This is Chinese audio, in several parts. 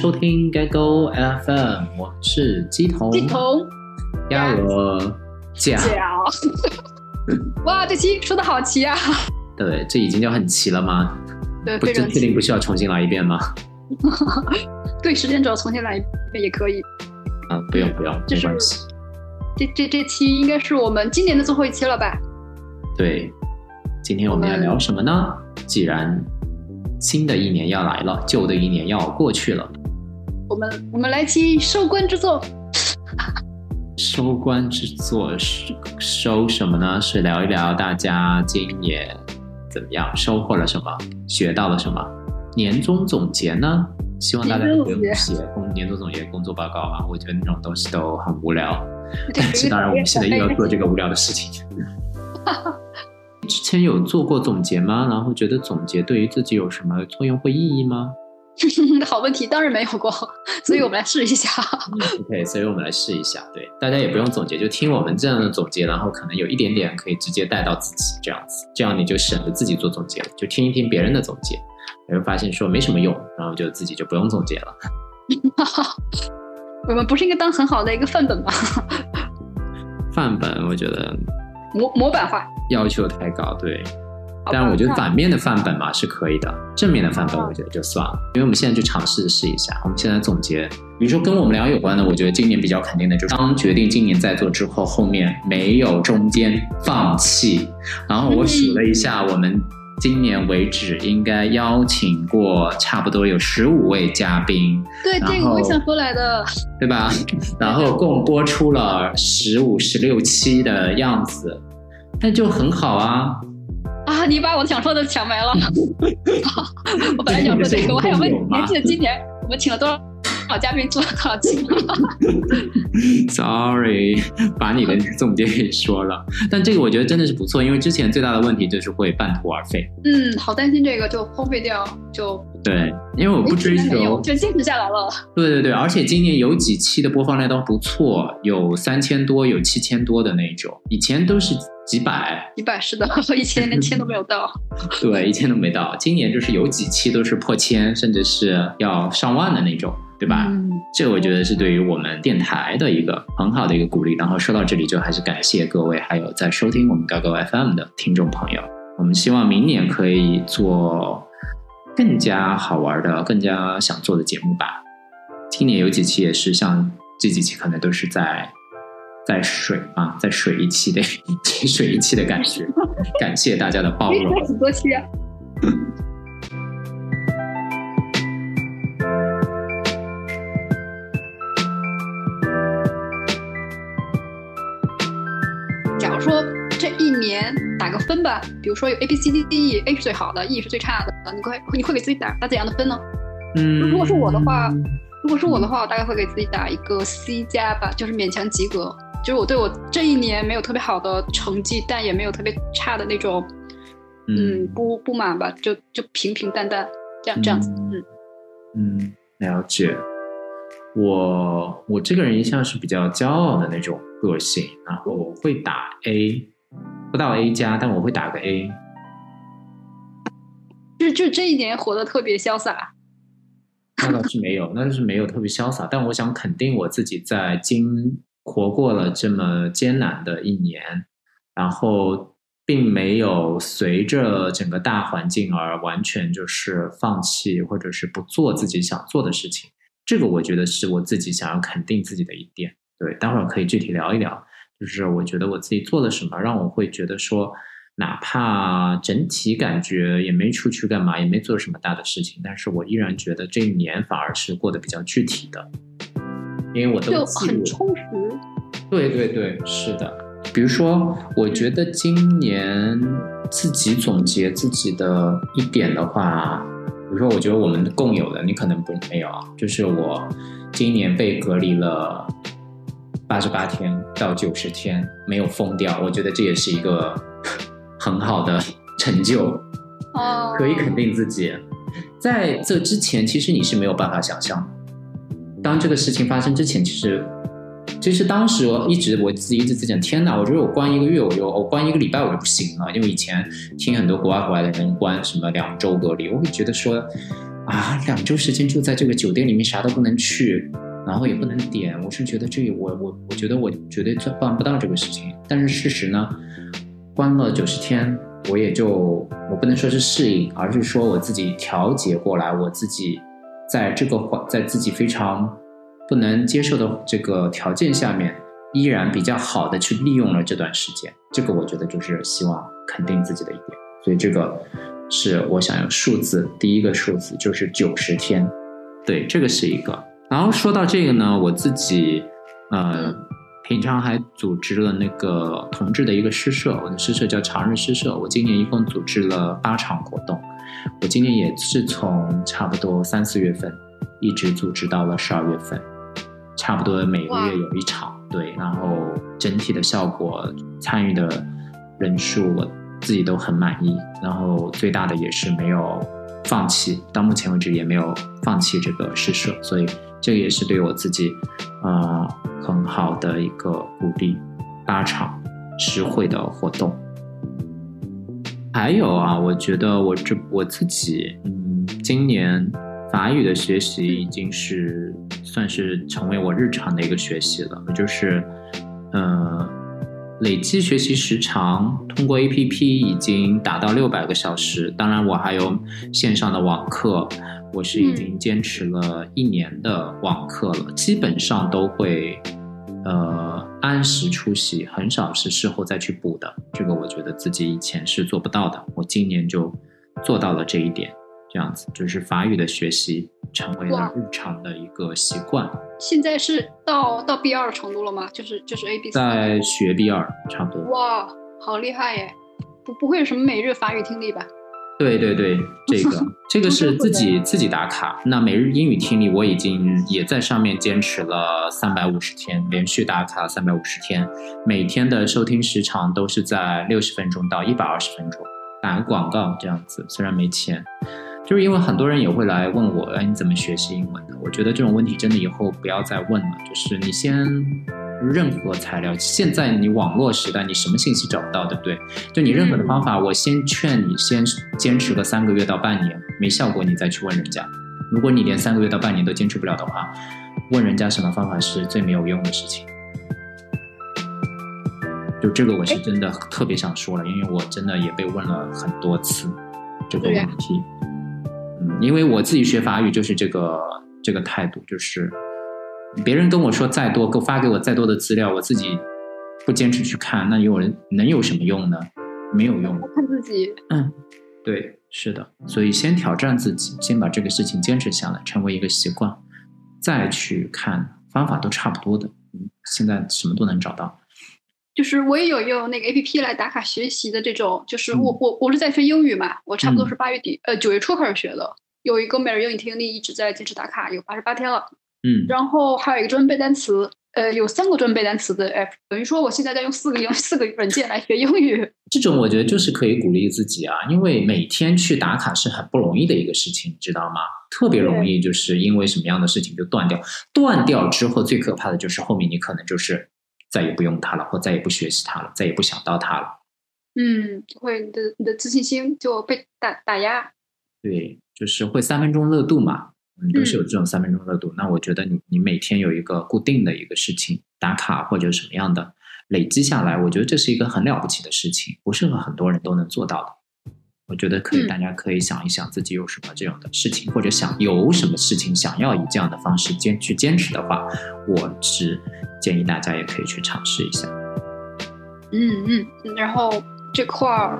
收听 Gaggle FM，我是鸡头，鸡头鸭鹅脚。哇，这期说的好齐啊！对，这已经叫很齐了吗？对，不确定不需要重新来一遍吗？对，时间轴重新来一遍也可以。啊，不用不用，没关系。这这这期应该是我们今年的最后一期了吧？对，今天我们要聊什么呢？既然新的一年要来了，旧的一年要过去了。我们我们来期收官之作。收官之作是收什么呢？是聊一聊大家今年怎么样，收获了什么，学到了什么？年终总结呢？希望大家不用写工年终总结工作报告啊，我觉得那种东西都很无聊。但是 当然，我们现在又要做这个无聊的事情。之前有做过总结吗？然后觉得总结对于自己有什么作用或意义吗？好问题，当然没有过，所以我们来试一下。OK，所以我们来试一下。对，大家也不用总结，就听我们这样的总结，然后可能有一点点可以直接带到自己这样子，这样你就省得自己做总结了，就听一听别人的总结，你会发现说没什么用，然后就自己就不用总结了。我们不是应该当很好的一个范本吗？范本，我觉得模模板化。要求太高，对，但是我觉得反面的范本嘛是可以的，正面的范本我觉得就算了，因为我们现在就尝试试一下。我们现在总结，比如说跟我们俩有关的，我觉得今年比较肯定的就是，当决定今年再做之后，后面没有中间放弃。然后我数了一下，我们今年为止应该邀请过差不多有十五位嘉宾，对，这个我想说来的，对吧？然后共播出了十五、十六期的样子。那就很好啊！啊，你把我想说的抢没了。我本来想说这个，我还想问，你还记得今年我们请了多少好嘉宾做了多少期吗？Sorry，把你的总结给说了。但这个我觉得真的是不错，因为之前最大的问题就是会半途而废。嗯，好担心这个就荒废掉就。对，因为我不追求，就坚持下来了。对对对，而且今年有几期的播放量都不错，有三千多，有七千多的那种，以前都是几百。几百是的，我以前连千都没有到。对，一千都没到。今年就是有几期都是破千，甚至是要上万的那种，对吧？嗯，这个我觉得是对于我们电台的一个很好的一个鼓励。然后说到这里，就还是感谢各位还有在收听我们高高 FM 的听众朋友。我们希望明年可以做。更加好玩的、更加想做的节目吧。今年有几期也是像这几期，可能都是在在水啊，在水一期的 水一期的感觉。感谢大家的包容。很多期啊。打个分吧，比如说有 A B C D D E，A 是最好的，E 是最差的，你会你会给自己打打怎样的分呢？嗯，如果是我的话，如果是我的话，我大概会给自己打一个 C 加吧，就是勉强及格。就是我对我这一年没有特别好的成绩，但也没有特别差的那种，嗯，不不满吧，就就平平淡淡这样这样子。嗯嗯，了解。我我这个人一向是比较骄傲的那种个性，然后我会打 A。不到 A 加，但我会打个 A。就就这一年活得特别潇洒。那倒是没有，那就是没有特别潇洒。但我想肯定我自己在经活过了这么艰难的一年，然后并没有随着整个大环境而完全就是放弃或者是不做自己想做的事情。这个我觉得是我自己想要肯定自己的一点。对，待会儿可以具体聊一聊。就是我觉得我自己做了什么，让我会觉得说，哪怕整体感觉也没出去干嘛，也没做什么大的事情，但是我依然觉得这一年反而是过得比较具体的，因为我都很充实。对对对，是的。比如说，我觉得今年自己总结自己的一点的话，比如说，我觉得我们共有的，你可能不没有啊，就是我今年被隔离了。八十八天到九十天没有疯掉，我觉得这也是一个 很好的成就，哦，可以肯定自己。在这之前，其实你是没有办法想象，当这个事情发生之前，其实，其实当时我一直我自己一直在讲，天哪，我觉得我关一个月，我就我关一个礼拜我就不行了，因为以前听很多国外回来的人关什么两周隔离，我会觉得说。啊，两周时间就在这个酒店里面啥都不能去，然后也不能点，我是觉得这我我我觉得我绝对做办不到这个事情。但是事实呢，关了九十天，我也就我不能说是适应，而是说我自己调节过来，我自己在这个环在自己非常不能接受的这个条件下面，依然比较好的去利用了这段时间。这个我觉得就是希望肯定自己的一点，所以这个。是我想要数字，第一个数字就是九十天，对，这个是一个。然后说到这个呢，我自己呃，平常还组织了那个同志的一个诗社，我的诗社叫长日诗社，我今年一共组织了八场活动，我今年也是从差不多三四月份一直组织到了十二月份，差不多每个月有一场，对，然后整体的效果，参与的人数我。自己都很满意，然后最大的也是没有放弃，到目前为止也没有放弃这个诗社，所以这也是对我自己，呃，很好的一个鼓励。八场实惠的活动，还有啊，我觉得我这我自己，嗯，今年法语的学习已经是算是成为我日常的一个学习了，就是，嗯。累计学习时长通过 APP 已经达到六百个小时，当然我还有线上的网课，我是已经坚持了一年的网课了，基本上都会呃按时出席，很少是事后再去补的。这个我觉得自己以前是做不到的，我今年就做到了这一点。这样子就是法语的学习成为了日常的一个习惯。现在是到到 B 二程度了吗？就是就是 A B 在学 B 二，差不多。哇，好厉害耶！不不会有什么每日法语听力吧？对对对，这个 这个是自己自己打卡。那每日英语听力我已经也在上面坚持了三百五十天，连续打卡三百五十天，每天的收听时长都是在六十分钟到一百二十分钟。打个广告这样子，虽然没钱。就是因为很多人也会来问我，哎，你怎么学习英文的？我觉得这种问题真的以后不要再问了。就是你先，任何材料，现在你网络时代，你什么信息找不到，对不对？就你任何的方法，我先劝你先坚持个三个月到半年，没效果你再去问人家。如果你连三个月到半年都坚持不了的话，问人家什么方法是最没有用的事情。就这个我是真的特别想说了，因为我真的也被问了很多次这个问题。嗯，因为我自己学法语就是这个这个态度，就是别人跟我说再多，给发给我再多的资料，我自己不坚持去看，那有人能有什么用呢？没有用。看自己。嗯，对，是的。所以先挑战自己，先把这个事情坚持下来，成为一个习惯，再去看方法都差不多的。嗯，现在什么都能找到。就是我也有用那个 A P P 来打卡学习的这种，就是我我我是在学英语嘛，我差不多是八月底呃九月初开始学的，有一个每日英语听力一直在坚持打卡，有八十八天了，嗯，然后还有一个专门背单词，呃，有三个专门背单词的 App，等于说我现在在用四个英四个软件来学英语。这种我觉得就是可以鼓励自己啊，因为每天去打卡是很不容易的一个事情，你知道吗？特别容易就是因为什么样的事情就断掉，断掉之后最可怕的就是后面你可能就是。再也不用它了，或再也不学习它了，再也不想到它了。嗯，会你的你的自信心就被打打压。对，就是会三分钟热度嘛，嗯，都是有这种三分钟热度。那我觉得你你每天有一个固定的一个事情打卡或者什么样的累积下来，我觉得这是一个很了不起的事情，不是很多人都能做到的。我觉得可以，大家可以想一想自己有什么这样的事情，或者想有什么事情想要以这样的方式坚去坚持的话，我是建议大家也可以去尝试一下。嗯嗯，然后这块儿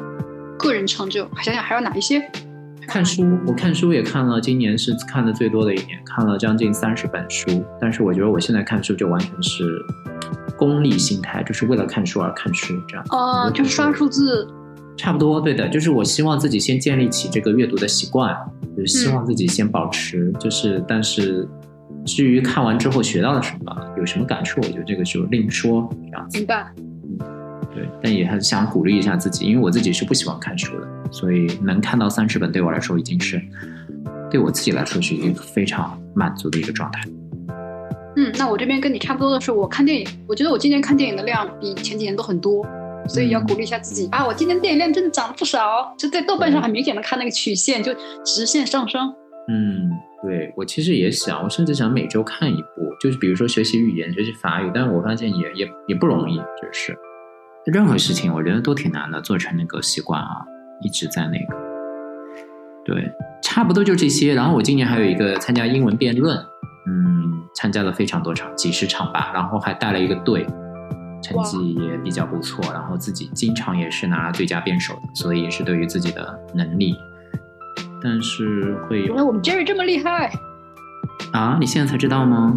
个人成就，想想还有哪一些？看书，我看书也看了，今年是看的最多的一年，看了将近三十本书。但是我觉得我现在看书就完全是功利心态，就是为了看书而看书这样。哦，就是刷数字。差不多，对的，就是我希望自己先建立起这个阅读的习惯，就是希望自己先保持，就是但是至于看完之后学到了什么，有什么感触，我觉得这个就另说，这样子。明白。嗯，对，但也很想鼓励一下自己，因为我自己是不喜欢看书的，所以能看到三十本对我来说已经是对我自己来说是一个非常满足的一个状态。嗯，那我这边跟你差不多的是，我看电影，我觉得我今年看电影的量比前几年都很多。所以要鼓励一下自己啊！我今年电影量真的涨了不少，就在豆瓣上很明显的看那个曲线就直线上升。嗯，对我其实也想，我甚至想每周看一部，就是比如说学习语言、学习法语，但是我发现也也也不容易，就是任何事情我觉得都挺难的，做成那个习惯啊，一直在那个。对，差不多就这些。然后我今年还有一个参加英文辩论，嗯，参加了非常多场，几十场吧，然后还带了一个队，成绩也比较不错。然后自己经常也是拿最佳辩手的，所以也是对于自己的能力。但是会原来我们 Jerry 这么厉害啊！你现在才知道吗？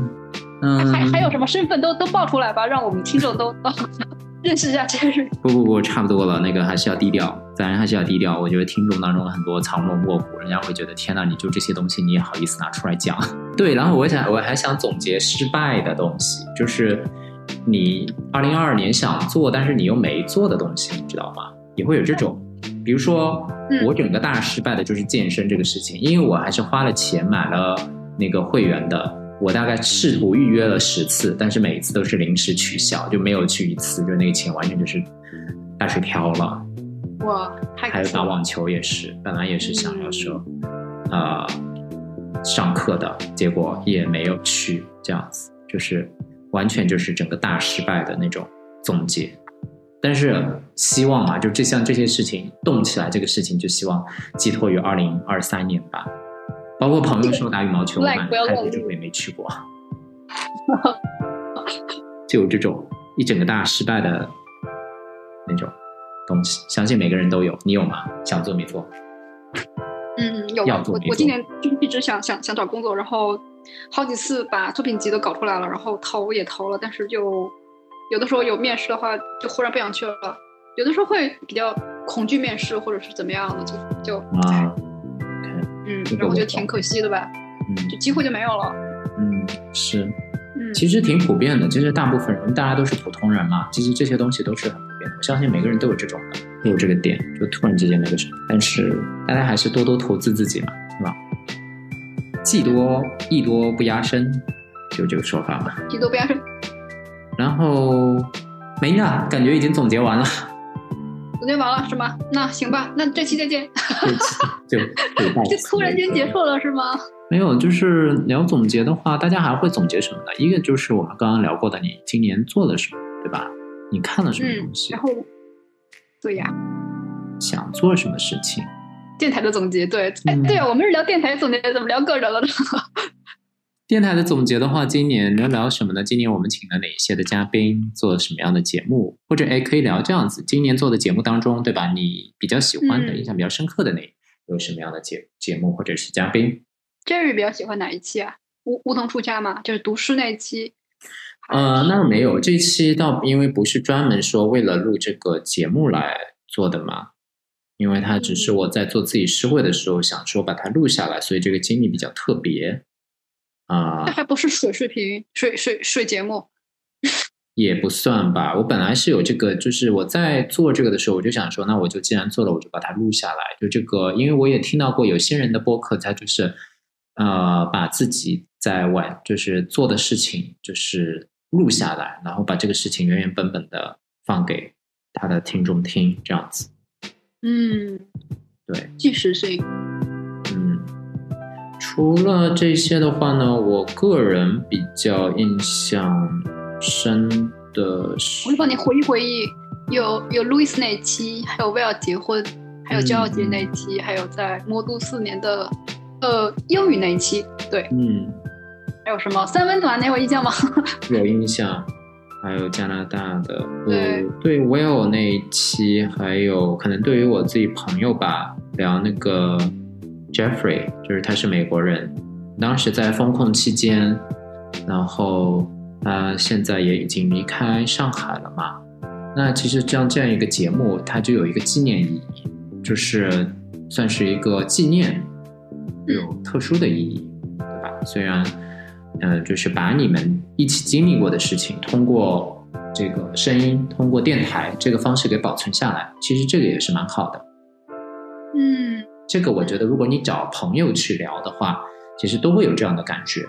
嗯，还还有什么身份都都报出来吧，让我们听众都都认识一下 Jerry。不不不，差不多了，那个还是要低调，咱还是要低调。我觉得听众当中很多藏龙卧虎，人家会觉得天呐，你就这些东西你也好意思拿出来讲？对，然后我想 我还想总结失败的东西，就是你二零二二年想做但是你又没做的东西，你知道吗？也会有这种。比如说，我整个大失败的就是健身这个事情，因为我还是花了钱买了那个会员的，我大概试图预约了十次，但是每一次都是临时取消，就没有去一次，就那个钱完全就是大水漂了。哇，还有打网球也是，本来也是想要说，呃，上课的，结果也没有去，这样子就是完全就是整个大失败的那种总结。但是希望啊，就这像这些事情动起来，这个事情就希望寄托于二零二三年吧。包括朋友说打羽毛球，泰国就也没去过，就有这种一整个大失败的那种东西。相信每个人都有，你有吗？想做没做？嗯，有。我我今年就一直想想想找工作，然后好几次把作品集都搞出来了，然后投也投了，但是就。有的时候有面试的话，就忽然不想去了；有的时候会比较恐惧面试，或者是怎么样的，就就啊，嗯，然后我觉得挺可惜的吧，嗯，就机会就没有了。嗯，是，嗯，其实挺普遍的，其实大部分人大家都是普通人嘛，其实这些东西都是很普遍的。我相信每个人都有这种的，都有这个点，就突然之间那个什么。但是大家还是多多投资自己嘛，是吧？技多艺多不压身，就这个说法嘛。技多不压身。然后没了，感觉已经总结完了。总结完了是吗？那行吧，那这期再见。就就突然间结束了是吗？没有，就是聊总结的话，大家还会总结什么呢？一个就是我们刚刚聊过的，你今年做了什么，对吧？你看了什么东西？然后，对呀，想做什么事情？电台的总结，对，哎，对啊，我们是聊电台总结，怎么聊个人了呢？电台的总结的话，今年聊聊什么呢？今年我们请了哪些的嘉宾，做了什么样的节目？或者哎，可以聊这样子，今年做的节目当中，对吧？你比较喜欢的、印象比较深刻的那有什么样的节节目或者是嘉宾？Jerry 比较喜欢哪一期啊？梧梧桐出家嘛，就是读诗那期。呃，那没有，这期倒因为不是专门说为了录这个节目来做的嘛，因为它只是我在做自己诗会的时候想说把它录下来，所以这个经历比较特别。啊，那还不是水视频、水水水节目，也不算吧。我本来是有这个，就是我在做这个的时候，我就想说，那我就既然做了，我就把它录下来。就这个，因为我也听到过有些人的播客，他就是呃，把自己在晚就是做的事情，就是录下来，然后把这个事情原原本本的放给他的听众听，这样子。嗯，对，即时性。除了这些的话呢，我个人比较印象深的是，我就帮你回忆回忆，有有 Louis 那期，还有威尔结婚，还有骄傲节那期，还有在魔都四年的呃英语那一期，对，嗯，还有什么三温暖，你有印象吗？有印象，还有加拿大的，对对，Will 那一期，还有可能对于我自己朋友吧，聊那个。Jeffrey 就是他是美国人，当时在封控期间，然后他现在也已经离开上海了嘛。那其实这样这样一个节目，它就有一个纪念意义，就是算是一个纪念，有特殊的意义，对吧？虽然，嗯，就是把你们一起经历过的事情，通过这个声音，通过电台这个方式给保存下来，其实这个也是蛮好的。嗯。这个我觉得，如果你找朋友去聊的话，其实都会有这样的感觉，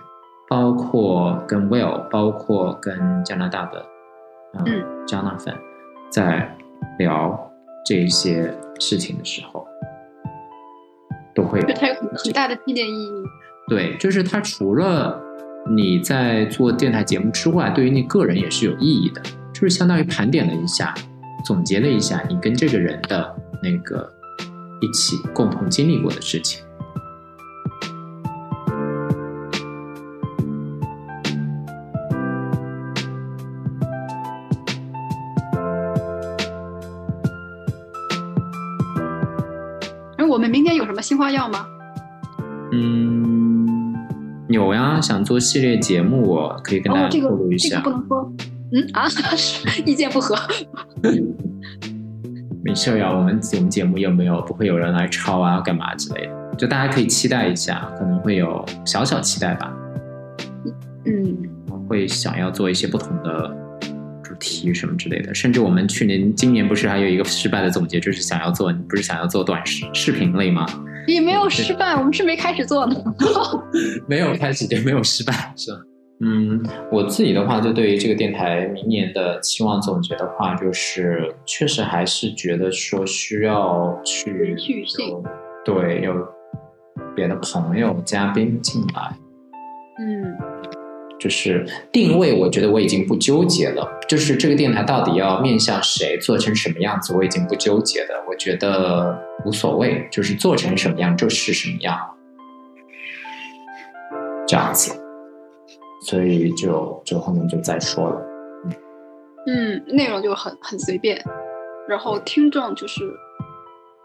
包括跟 Will，包括跟加拿大的嗯 Jonathan 在聊这些事情的时候，都会有。就它有很很大的纪念意义。对，就是它除了你在做电台节目之外，对于你个人也是有意义的，就是相当于盘点了一下，总结了一下你跟这个人的那个一起共同经历过的事情。哎我们明天有什么新花样吗？嗯，有呀，想做系列节目，我可以跟大家透露一下。这个不能说。嗯啊，是意见不合。没事呀，我们我们节目又没有不会有人来抄啊，干嘛之类的，就大家可以期待一下，可能会有小小期待吧。嗯，会想要做一些不同的主题什么之类的，甚至我们去年、今年不是还有一个失败的总结，就是想要做，你不是想要做短视视频类吗？也没有失败，我们是没开始做呢。没有开始就没有失败，是吧？嗯，我自己的话，就对于这个电台明年的期望总结的话，就是确实还是觉得说需要去有对有别的朋友嘉宾进来，嗯就是定位，我觉得我已经不纠结了。就是这个电台到底要面向谁，做成什么样子，我已经不纠结的。我觉得无所谓，就是做成什么样就是什么样，这样子。所以就就后面就再说了。嗯，内容就很很随便，然后听众就是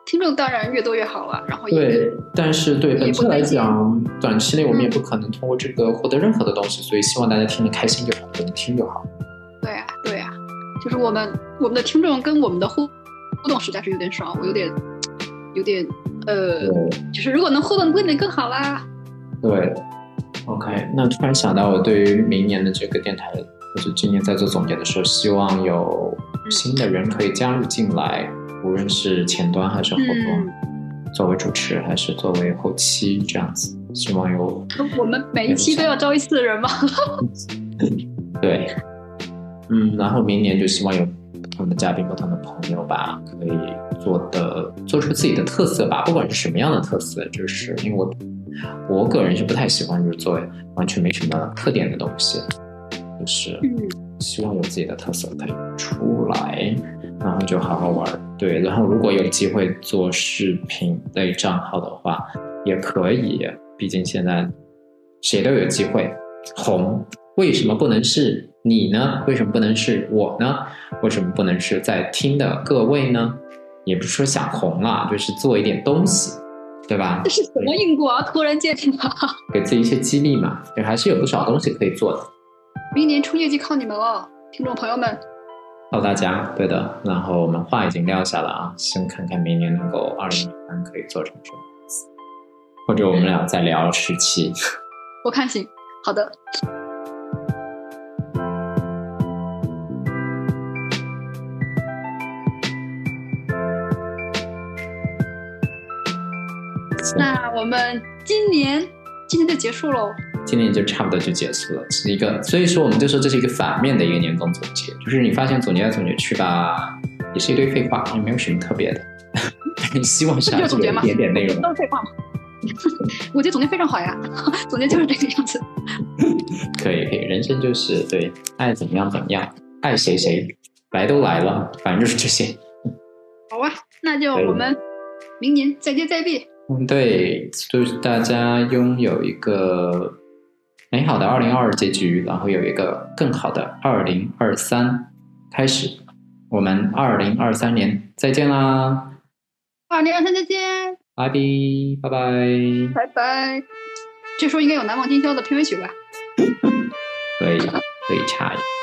听众当然越多越好啊，然后也对，但是对本期来讲，短期内我们也嗯不可能通过这个获得任何的东西，所以希望大家听得开心就好，就能听就好。对啊对啊，就是我们我们的听众跟我们的互互动实在是有点少，我有点有点呃，就是如果能互动会能更好啦。对，OK，那突然想到，我对于明年的这个电台，或者今年在做总结的时候，希望有新的人可以加入进来，无论是前端还是后端，嗯，作为主持还是作为后期这样子，希望有 我们每一期都要招一次人吗？对，嗯，然后明年就希望有不同的嘉宾、不同的朋友吧，可以做的做出自己的特色吧，不管是什么样的特色，就是因为我我个人是不太喜欢就是做完全没什么特点的东西，就是嗯希望有自己的特色可以出来，然后就好好玩儿。对，然后如果有机会做视频类账号的话，也可以，毕竟现在谁都有机会红，为什么不能是你呢？为什么不能是我呢？为什么不能是在听的各位呢？也不是说想红啊，就是做一点东西，对吧这？是什么因果啊？突然间，给自己一些激励嘛，就还是有不少东西可以做的。明年冲业绩靠你们了，听众朋友们。靠大家，对的。然后我们话已经撂下了啊，先看看明年能够二零二三可以做成什么样子，或者我们俩再聊十七。我看行，好的。那我们今年今年就结束喽。今年就差不多就结束了，是一个，所以说我们就说这是一个反面的一个年终总结，就是你发现总结来总结去吧，也是一堆废话，也没有什么特别的。你希望是还是有一点点内容。都是废话嘛。我觉得总结非常好呀，总结就是这个样子。可以可以，人生就是对，爱怎么样怎么样，爱谁谁，来都来了，反正就是这些。好啊，那就我们明年再接再厉。嗯，对，祝大家拥有一个美好的二零二二结局，然后有一个更好的二零二三开始。我们二零二三年再见啦，二零二三再见，拜拜，拜拜。拜拜。这时候应该有难忘今宵的片尾曲吧？可以可以插一个。